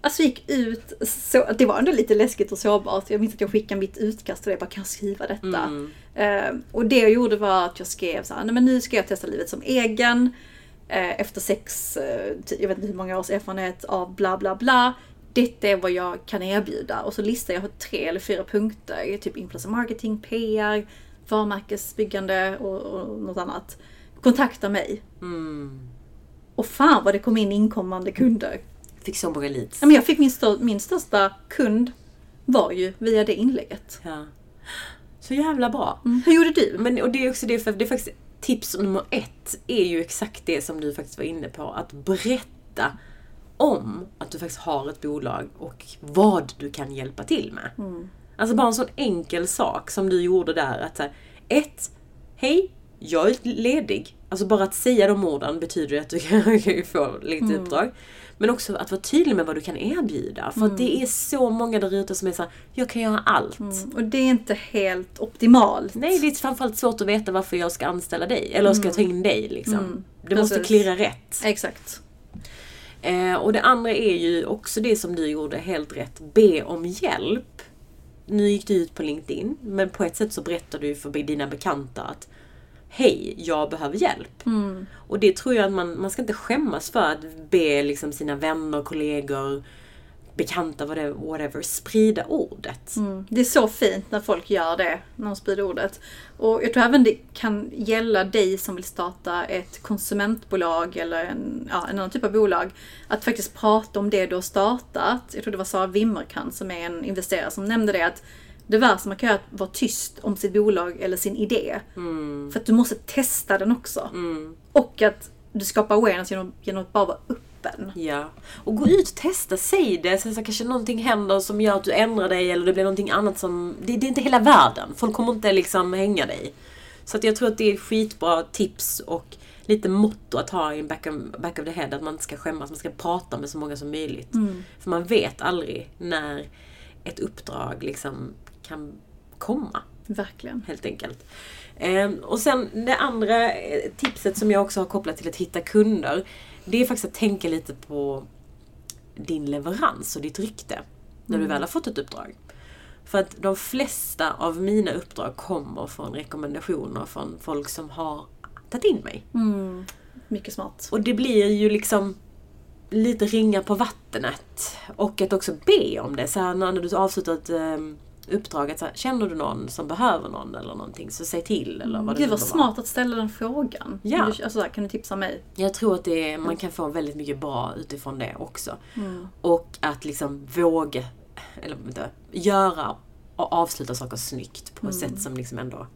[SPEAKER 2] Alltså jag gick ut, så, det var ändå lite läskigt och sårbart. Jag minns att jag skickade mitt utkast och det bara, kan jag skriva detta?
[SPEAKER 1] Mm.
[SPEAKER 2] Eh, och det jag gjorde var att jag skrev så här, nej men nu ska jag testa livet som egen. Eh, efter sex, eh, jag vet inte hur många års erfarenhet av bla bla bla. Detta är vad jag kan erbjuda. Och så listar jag tre eller fyra punkter. Typ influencer marketing, PR, varumärkesbyggande och, och något annat. Kontakta mig.
[SPEAKER 1] Mm.
[SPEAKER 2] Och fan vad det kom in inkommande kunder.
[SPEAKER 1] Fick så många leads.
[SPEAKER 2] Ja, men jag fick min, stör, min största kund var ju via det inlägget.
[SPEAKER 1] Ja. Så jävla bra.
[SPEAKER 2] Mm. Hur gjorde du?
[SPEAKER 1] Men och det är också det, för det är faktiskt tips nummer ett är ju exakt det som du faktiskt var inne på. Att berätta om att du faktiskt har ett bolag och vad du kan hjälpa till med.
[SPEAKER 2] Mm.
[SPEAKER 1] Alltså bara en sån enkel sak som du gjorde där. Att så här, ett, hej, jag är ledig. Alltså bara att säga de orden betyder att du kan få lite
[SPEAKER 2] Mm.
[SPEAKER 1] uppdrag. Men också att vara tydlig med vad du kan erbjuda. För att det är så många där ute som är såhär, jag kan göra allt.
[SPEAKER 2] Mm. Och det är inte helt optimalt.
[SPEAKER 1] Nej, det är framförallt svårt att veta varför jag ska anställa dig. Eller ska jag ta in dig liksom.
[SPEAKER 2] Mm,
[SPEAKER 1] Det måste klirra rätt.
[SPEAKER 2] Exakt.
[SPEAKER 1] Eh, och det andra är ju också det som du gjorde helt rätt. Be om hjälp. Nu gick du ut på LinkedIn, men på ett sätt så berättar du för dina bekanta att Hej, jag behöver hjälp.
[SPEAKER 2] Mm.
[SPEAKER 1] Och det tror jag att man, man ska inte skämmas för att be liksom sina vänner, kollegor, bekanta, whatever, sprida ordet.
[SPEAKER 2] Mm. Det är så fint när folk gör det, när de sprider ordet. Och jag tror även det kan gälla dig som vill starta ett konsumentbolag eller en, ja, en annan typ av bolag. Att faktiskt prata om det du har startat. Jag tror det var Sara Wimmerkan som är en investerare som nämnde det att det värsta man kan göra är att vara tyst om sitt bolag eller sin idé.
[SPEAKER 1] Mm.
[SPEAKER 2] För att du måste testa den också. Och att du skapar awareness genom, genom att bara vara öppen.
[SPEAKER 1] Ja. Och gå ut och testa, säg det. Sen så kanske någonting händer som gör att du ändrar dig eller det blir någonting annat som... Det, det är inte hela världen. Folk kommer inte liksom hänga dig. Så att jag tror att det är skitbra tips och lite motto att ha i back of, back of the head. Att man inte ska skämmas, man ska prata med så många som möjligt. För man vet aldrig när ett uppdrag liksom kan komma
[SPEAKER 2] Verkligen.
[SPEAKER 1] helt enkelt. Ehm, och sen det andra eh, tipset som jag också har kopplat till att hitta kunder. Det är faktiskt att tänka lite på din leverans och ditt rykte. När du väl har fått ett uppdrag. För att de flesta av mina uppdrag kommer från rekommendationer från folk som har tagit in mig.
[SPEAKER 2] Mm. Mycket smart.
[SPEAKER 1] Och det blir ju liksom lite ringar på vattnet. Och att också be om det. Så här, när du avslutar ett uppdrag, att så här, känner du någon som behöver någon eller någonting så säg till. Eller vad det
[SPEAKER 2] Gud vad smart att ställa den frågan.
[SPEAKER 1] Ja.
[SPEAKER 2] Kan du, alltså, kan du tipsa mig?
[SPEAKER 1] Jag tror att är, man kan få väldigt mycket bra utifrån det också.
[SPEAKER 2] Mm.
[SPEAKER 1] Och att liksom våga, eller vänta, göra och avsluta saker snyggt på ett sätt som liksom ändå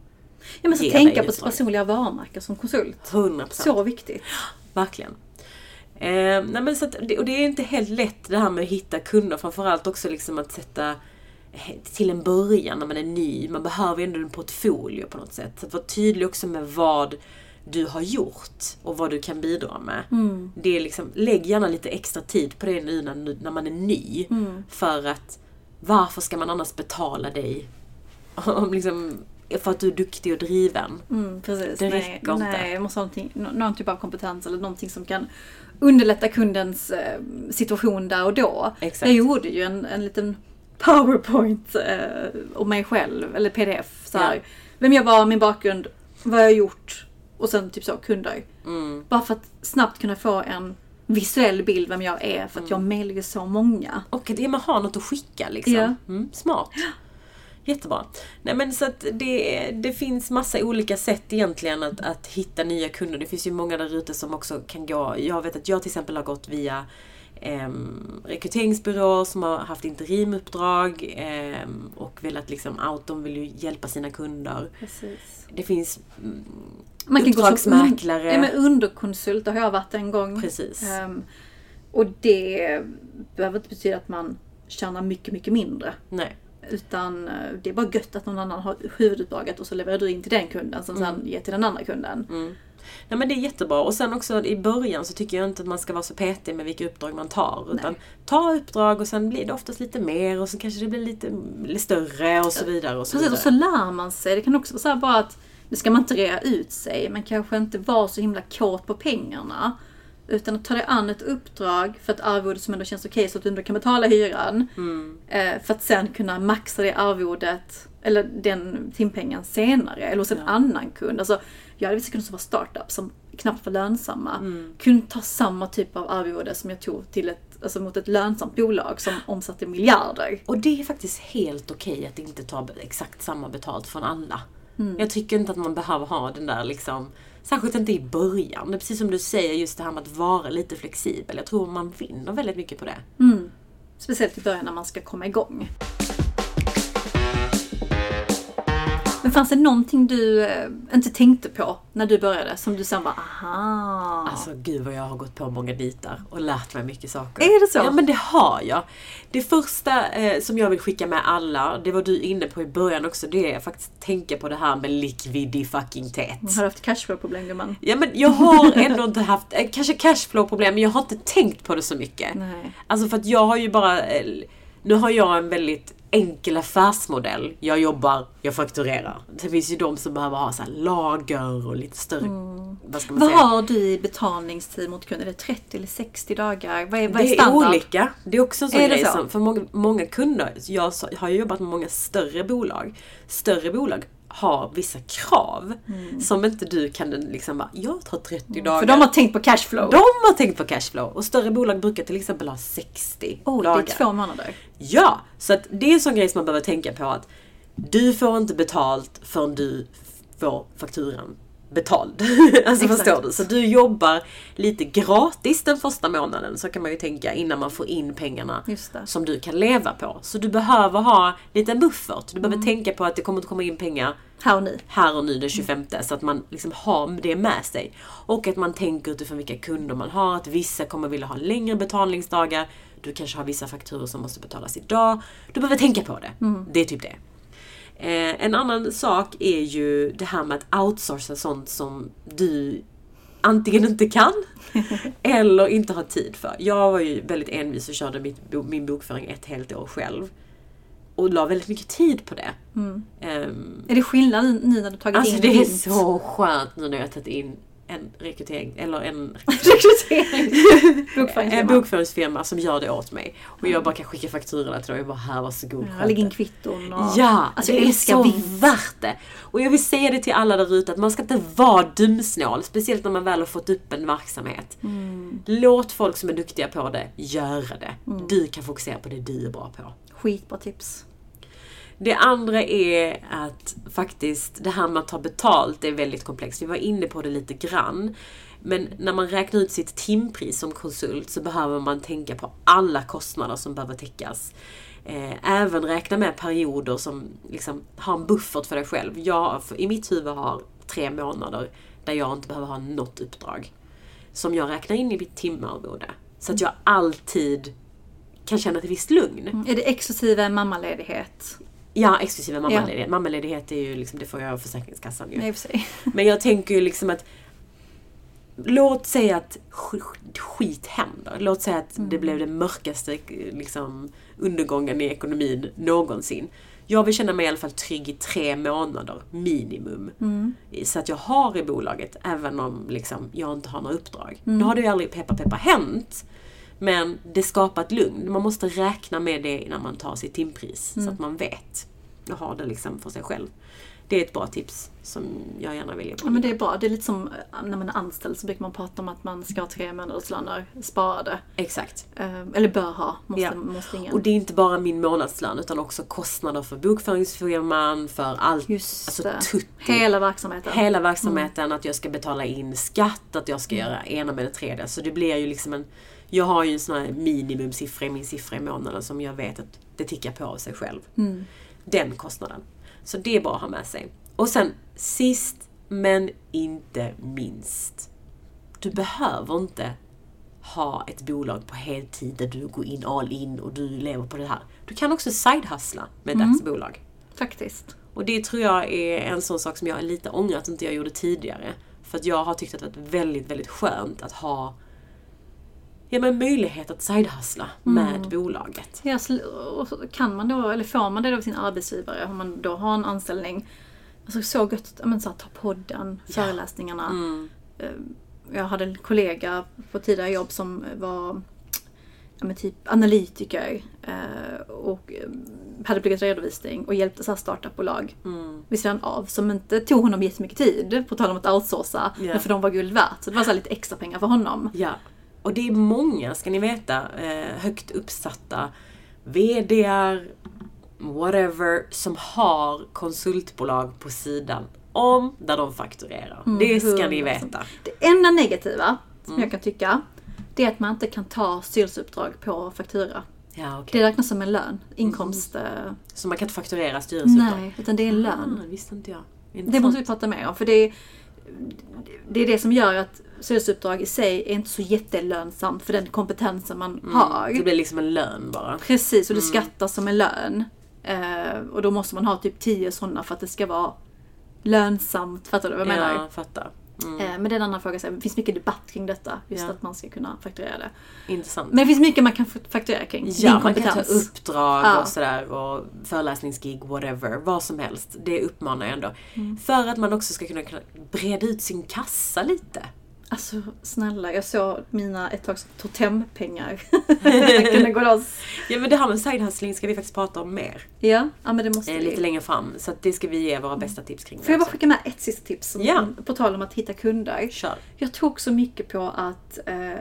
[SPEAKER 2] Ja, men så tänka på sitt personliga varumärke som konsult.
[SPEAKER 1] 100%.
[SPEAKER 2] Så viktigt.
[SPEAKER 1] Verkligen. Eh, nej men så att, och det är inte helt lätt det här med att hitta kunder. Framförallt också liksom att sätta till en början när man är ny. Man behöver ändå en portfolio på något sätt. Så att vara tydlig också med vad du har gjort och vad du kan bidra med. Det är liksom, lägg gärna lite extra tid på det nu när, när man är ny. För att varför ska man annars betala dig om liksom, för att du är duktig och driven?
[SPEAKER 2] Mm, precis.
[SPEAKER 1] Det
[SPEAKER 2] nej,
[SPEAKER 1] räcker inte.
[SPEAKER 2] Nej, jag måste ha någon typ av kompetens eller någonting som kan underlätta kundens eh, situation där och då.
[SPEAKER 1] Exakt.
[SPEAKER 2] Jag gjorde ju en, en liten powerpoint eh, om mig själv, eller pdf. Så här.
[SPEAKER 1] Ja.
[SPEAKER 2] Vem jag var, min bakgrund, vad jag har gjort och sen typ så kunder.
[SPEAKER 1] Mm.
[SPEAKER 2] Bara för att snabbt kunna få en visuell bild vem jag är för att jag mejlar ju så många.
[SPEAKER 1] Och ja, man har något att skicka liksom.
[SPEAKER 2] Ja.
[SPEAKER 1] Mm, smart. Jättebra. Nej men så att det, det finns massa olika sätt egentligen att, att hitta nya kunder. Det finns ju många där ute som också kan gå. Jag vet att jag till exempel har gått via um, rekryteringsbyråer som har haft interimuppdrag ehm, och velat liksom out, de vill ju hjälpa sina kunder.
[SPEAKER 2] Precis.
[SPEAKER 1] Det finns mm,
[SPEAKER 2] Man kan gå som
[SPEAKER 1] Uppdragsmäklare.
[SPEAKER 2] Un- ja, underkonsult, det har jag varit en gång.
[SPEAKER 1] Precis.
[SPEAKER 2] Ehm, och det behöver inte betyda att man tjänar mycket, mycket mindre.
[SPEAKER 1] Nej.
[SPEAKER 2] Utan eh, det är bara gött att någon annan har huvuduppdraget och så levererar du in till den kunden som sen ger till den andra kunden.
[SPEAKER 1] Nej men det är jättebra. Och sen också i början så tycker jag inte att man ska vara så petig med vilka uppdrag man tar. Utan ta uppdrag och sen blir det oftast lite mer och så kanske det blir lite, lite större och så vidare. Och så
[SPEAKER 2] Precis, och så
[SPEAKER 1] vidare.
[SPEAKER 2] lär man sig. Det kan också vara så bara att, nu ska man inte rea ut sig, men kanske inte vara så himla kåt på pengarna. Utan att ta dig an ett uppdrag för ett arvode som ändå känns okej så att du ändå kan betala hyran.
[SPEAKER 1] Mm.
[SPEAKER 2] Eh, för att sen kunna maxa det arvodet, eller den timpengen senare, eller hos en annan kund. Alltså, jag hade vissa kunder som var startups som knappt var lönsamma.
[SPEAKER 1] Mm.
[SPEAKER 2] Kunde ta samma typ av arvode som jag tog till ett, alltså mot ett lönsamt bolag som omsatte miljarder.
[SPEAKER 1] Och det är faktiskt helt okej att inte ta exakt samma betalt från alla.
[SPEAKER 2] Mm.
[SPEAKER 1] Jag tycker inte att man behöver ha den där liksom, särskilt inte i början. Det är precis som du säger, just det här med att vara lite flexibel. Jag tror man vinner väldigt mycket på det.
[SPEAKER 2] Mm. Speciellt i början när man ska komma igång. Fanns det någonting du eh, inte tänkte på när du började som du sen bara aha?
[SPEAKER 1] Alltså gud vad jag har gått på många bitar och lärt mig mycket saker.
[SPEAKER 2] Är det så?
[SPEAKER 1] Ja men det har jag. Det första eh, som jag vill skicka med alla, det var du inne på i början också, det är faktiskt tänka på det här med likviditet.
[SPEAKER 2] Har du haft cashflow-problem gumman?
[SPEAKER 1] Ja men jag har ändå inte haft, eh, kanske cashflow-problem, men jag har inte tänkt på det så mycket.
[SPEAKER 2] Nej.
[SPEAKER 1] Alltså för att jag har ju bara, eh, nu har jag en väldigt enkel affärsmodell. Jag jobbar, jag fakturerar. Det finns ju de som behöver ha så lager och lite större, vad ska man
[SPEAKER 2] Vad
[SPEAKER 1] säga?
[SPEAKER 2] har du i betalningstid mot kunder? Är det 30 eller 60 dagar? Vad är, vad är
[SPEAKER 1] Det är
[SPEAKER 2] standard?
[SPEAKER 1] olika. Det är också en sån
[SPEAKER 2] Är det
[SPEAKER 1] grej
[SPEAKER 2] så?
[SPEAKER 1] som, för många, många kunder, jag har ju jobbat med många större bolag. Större bolag har vissa krav som inte du kan liksom bara, jag tar 30 dagar.
[SPEAKER 2] Mm. För de har tänkt på cashflow.
[SPEAKER 1] De har tänkt på cashflow och större bolag brukar till exempel ha 60
[SPEAKER 2] oh, det
[SPEAKER 1] dagar.
[SPEAKER 2] är två månader.
[SPEAKER 1] Ja, så att det är en sån grej som man behöver tänka på att du får inte betalt förrän du får fakturan betald. alltså
[SPEAKER 2] Exakt.
[SPEAKER 1] förstår du? Så du jobbar lite gratis den första månaden, så kan man ju tänka innan man får in pengarna som du kan leva på. Så du behöver ha lite buffert. Du
[SPEAKER 2] Mm.
[SPEAKER 1] behöver tänka på att det kommer att komma in pengar
[SPEAKER 2] Här och nu.
[SPEAKER 1] här och nu den 25 så att man liksom har det med sig. Och att man tänker utifrån vilka kunder man har, att vissa kommer vilja ha längre betalningsdagar. Du kanske har vissa fakturor som måste betalas idag. Du behöver tänka på det. Det är typ det. Eh, en annan sak är ju det här med att outsourca sånt som du antingen inte kan eller inte har tid för. Jag var ju väldigt envis och körde mitt, min bokföring ett helt år själv. Och la väldigt mycket tid på det. Ehm,
[SPEAKER 2] Är det skillnad nu när du tagit
[SPEAKER 1] Alltså
[SPEAKER 2] in
[SPEAKER 1] det är så skönt nu när jag har tagit in en rekrytering, eller en,
[SPEAKER 2] Rekrytering.
[SPEAKER 1] en
[SPEAKER 2] Bokföringsfirma.
[SPEAKER 1] som gör det åt mig. Och jag bara kan skicka fakturorna till dem och bara här varsågod.
[SPEAKER 2] Ja, Lägg in
[SPEAKER 1] det."
[SPEAKER 2] kvitton och...
[SPEAKER 1] Ja,
[SPEAKER 2] Alltså
[SPEAKER 1] det
[SPEAKER 2] jag
[SPEAKER 1] är så värt det. Och jag vill säga det till alla där ute att man ska inte vara dumsnål. Speciellt när man väl har fått upp en verksamhet.
[SPEAKER 2] Mm.
[SPEAKER 1] Låt folk som är duktiga på det göra det. Du kan fokusera på det du är bra på.
[SPEAKER 2] Skitbra tips.
[SPEAKER 1] Det andra är att faktiskt det här med att ta betalt är väldigt komplext. Vi var inne på det lite grann. Men när man räknar ut sitt timpris som konsult så behöver man tänka på alla kostnader som behöver täckas. Eh, även räkna med perioder som liksom har en buffert för dig själv. Jag i mitt huvud har tre månader där jag inte behöver ha något uppdrag. Som jag räknar in i mitt timarvode. Så att jag alltid kan känna ett visst lugn.
[SPEAKER 2] Mm. Är det exklusive mammaledighet?
[SPEAKER 1] Ja, exklusive mammaledighet. Mammaledighet är ju liksom, det får jag av Försäkringskassan ju.
[SPEAKER 2] Nej, för sig.
[SPEAKER 1] Men jag tänker ju liksom att Låt säga att sk- skit händer. Låt säga att det blev den mörkaste liksom, undergången i ekonomin någonsin. Jag vill känna mig i alla fall trygg i tre månader minimum. Så att jag har i bolaget även om liksom, jag inte har några uppdrag. Nu har det ju aldrig peppa peppa hänt. Men det skapar ett lugn. Man måste räkna med det när man tar sitt timpris. Så att man vet. Och har det liksom för sig själv. Det är ett bra tips som jag gärna vill ge
[SPEAKER 2] Ja, men det är bra. Det är lite som eh, när man är anställd så brukar man prata om att man ska ha tre månaders löner sparade.
[SPEAKER 1] Exakt.
[SPEAKER 2] Eh, Eller bör ha. Måste,
[SPEAKER 1] Ja.
[SPEAKER 2] måste ingen.
[SPEAKER 1] Och det är inte bara min månadslön utan också kostnader för bokföringsfirman, för allt.
[SPEAKER 2] Just
[SPEAKER 1] alltså tutti.
[SPEAKER 2] Hela verksamheten.
[SPEAKER 1] Hela verksamheten, att jag ska betala in skatt, att jag ska göra ena med det tredje. Så det blir ju liksom en... Jag har ju en sån här minimumsiffra i min siffra i månaden som jag vet att det tickar på av sig själv.
[SPEAKER 2] Mm.
[SPEAKER 1] Den kostnaden. Så det är bra att ha med sig. Och sen sist men inte minst. Du behöver inte ha ett bolag på heltid där du går in all in och du lever på det här. Du kan också side-hustla med ett aktiebolag.
[SPEAKER 2] Faktiskt.
[SPEAKER 1] Och det tror jag är en sån sak som jag lite ångrar att inte jag gjorde tidigare. För att jag har tyckt att det varit väldigt, väldigt skönt att ha ja, men möjlighet att side-hustla med bolaget.
[SPEAKER 2] Ja, och kan man då, eller får man det av sin arbetsgivare, om man då har en anställning. Alltså så gött, ja, men så att ta podden, föreläsningarna.
[SPEAKER 1] Mm.
[SPEAKER 2] Eh, Jag hade en kollega på tidigare jobb som var ja, men typ analytiker eh, och eh, hade pluggat redovisning och hjälpte så här startupbolag
[SPEAKER 1] Mm.
[SPEAKER 2] vid sidan av som inte tog honom jättemycket tid, på tal om att outsourca,
[SPEAKER 1] Ja.
[SPEAKER 2] men för de var guld värt. Så det var så lite extra pengar för honom.
[SPEAKER 1] Ja. Och det är många, ska ni veta, eh, högt uppsatta VDR, whatever, som har konsultbolag på sidan om där de fakturerar. det ska ni
[SPEAKER 2] 100%.
[SPEAKER 1] veta.
[SPEAKER 2] Det enda negativa som
[SPEAKER 1] Mm.
[SPEAKER 2] jag kan tycka, det är att man inte kan ta styrelseuppdrag på faktura.
[SPEAKER 1] Ja, okej.
[SPEAKER 2] Det räknas som en lön, inkomst. eh,
[SPEAKER 1] Så man kan inte fakturera styrelseuppdrag?
[SPEAKER 2] nej, utan det är en lön.
[SPEAKER 1] Ah, visste inte jag.
[SPEAKER 2] Det
[SPEAKER 1] Intressant.
[SPEAKER 2] måste vi prata mer om, för det är, det är det som gör att styrelseuppdrag i sig är inte så jättelönsamt för den kompetensen man har.
[SPEAKER 1] Det blir liksom en lön bara.
[SPEAKER 2] Precis, och det skattas som en lön. Eh, och då måste man ha typ 10 sådana för att det ska vara lönsamt. Fattar du vad jag menar?
[SPEAKER 1] Ja, fattar. Mm.
[SPEAKER 2] Eh, men det är en annan fråga. Så här, det finns mycket debatt kring detta. Just
[SPEAKER 1] Ja.
[SPEAKER 2] att man ska kunna fakturera det.
[SPEAKER 1] Intressant.
[SPEAKER 2] Men det finns mycket man kan fakturera kring.
[SPEAKER 1] Ja,
[SPEAKER 2] din
[SPEAKER 1] man kan ta
[SPEAKER 2] kompetens.
[SPEAKER 1] uppdrag
[SPEAKER 2] Ja.
[SPEAKER 1] och sådär och föreläsningsgig, whatever. Vad som helst. Det uppmanar jag ändå.
[SPEAKER 2] Mm.
[SPEAKER 1] För att man också ska kunna kunna breda ut sin kassa lite.
[SPEAKER 2] Alltså snälla, jag såg mina ett tags totempengar kunna gå loss.
[SPEAKER 1] Ja men det här med side hustling ska vi faktiskt prata om mer.
[SPEAKER 2] Ja, ja men det måste
[SPEAKER 1] Eh,
[SPEAKER 2] vi.
[SPEAKER 1] lite längre fram. Så det ska vi ge våra bästa tips kring.
[SPEAKER 2] Får jag bara skicka med ett sista tips?
[SPEAKER 1] Ja.
[SPEAKER 2] På tal om att hitta kunder.
[SPEAKER 1] Kör.
[SPEAKER 2] Jag tror också mycket på att eh,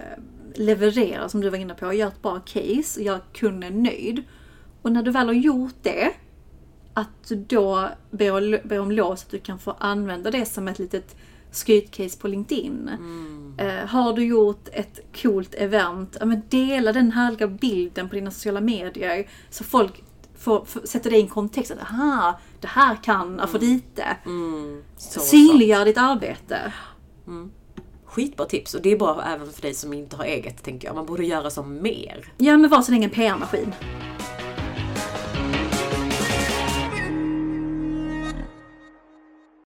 [SPEAKER 2] leverera, som du var inne på. Göra ett bra case och göra kunden nöjd. Och när du väl har gjort det, att du då ber, ber om lov så att du kan få använda det som ett litet skrytcase på LinkedIn. Eh, har du gjort ett coolt event, ja, men dela den härliga bilden på dina sociala medier så folk får, får, sätter det i en kontext. Att, aha, det här kan Afrodite.
[SPEAKER 1] Mm, så, så.
[SPEAKER 2] Synliggör ditt arbete.
[SPEAKER 1] Skitbra tips och det är bra även för dig som inte har eget tänker jag. Man borde göra som mer.
[SPEAKER 2] Ja men var så länge en PR-maskin.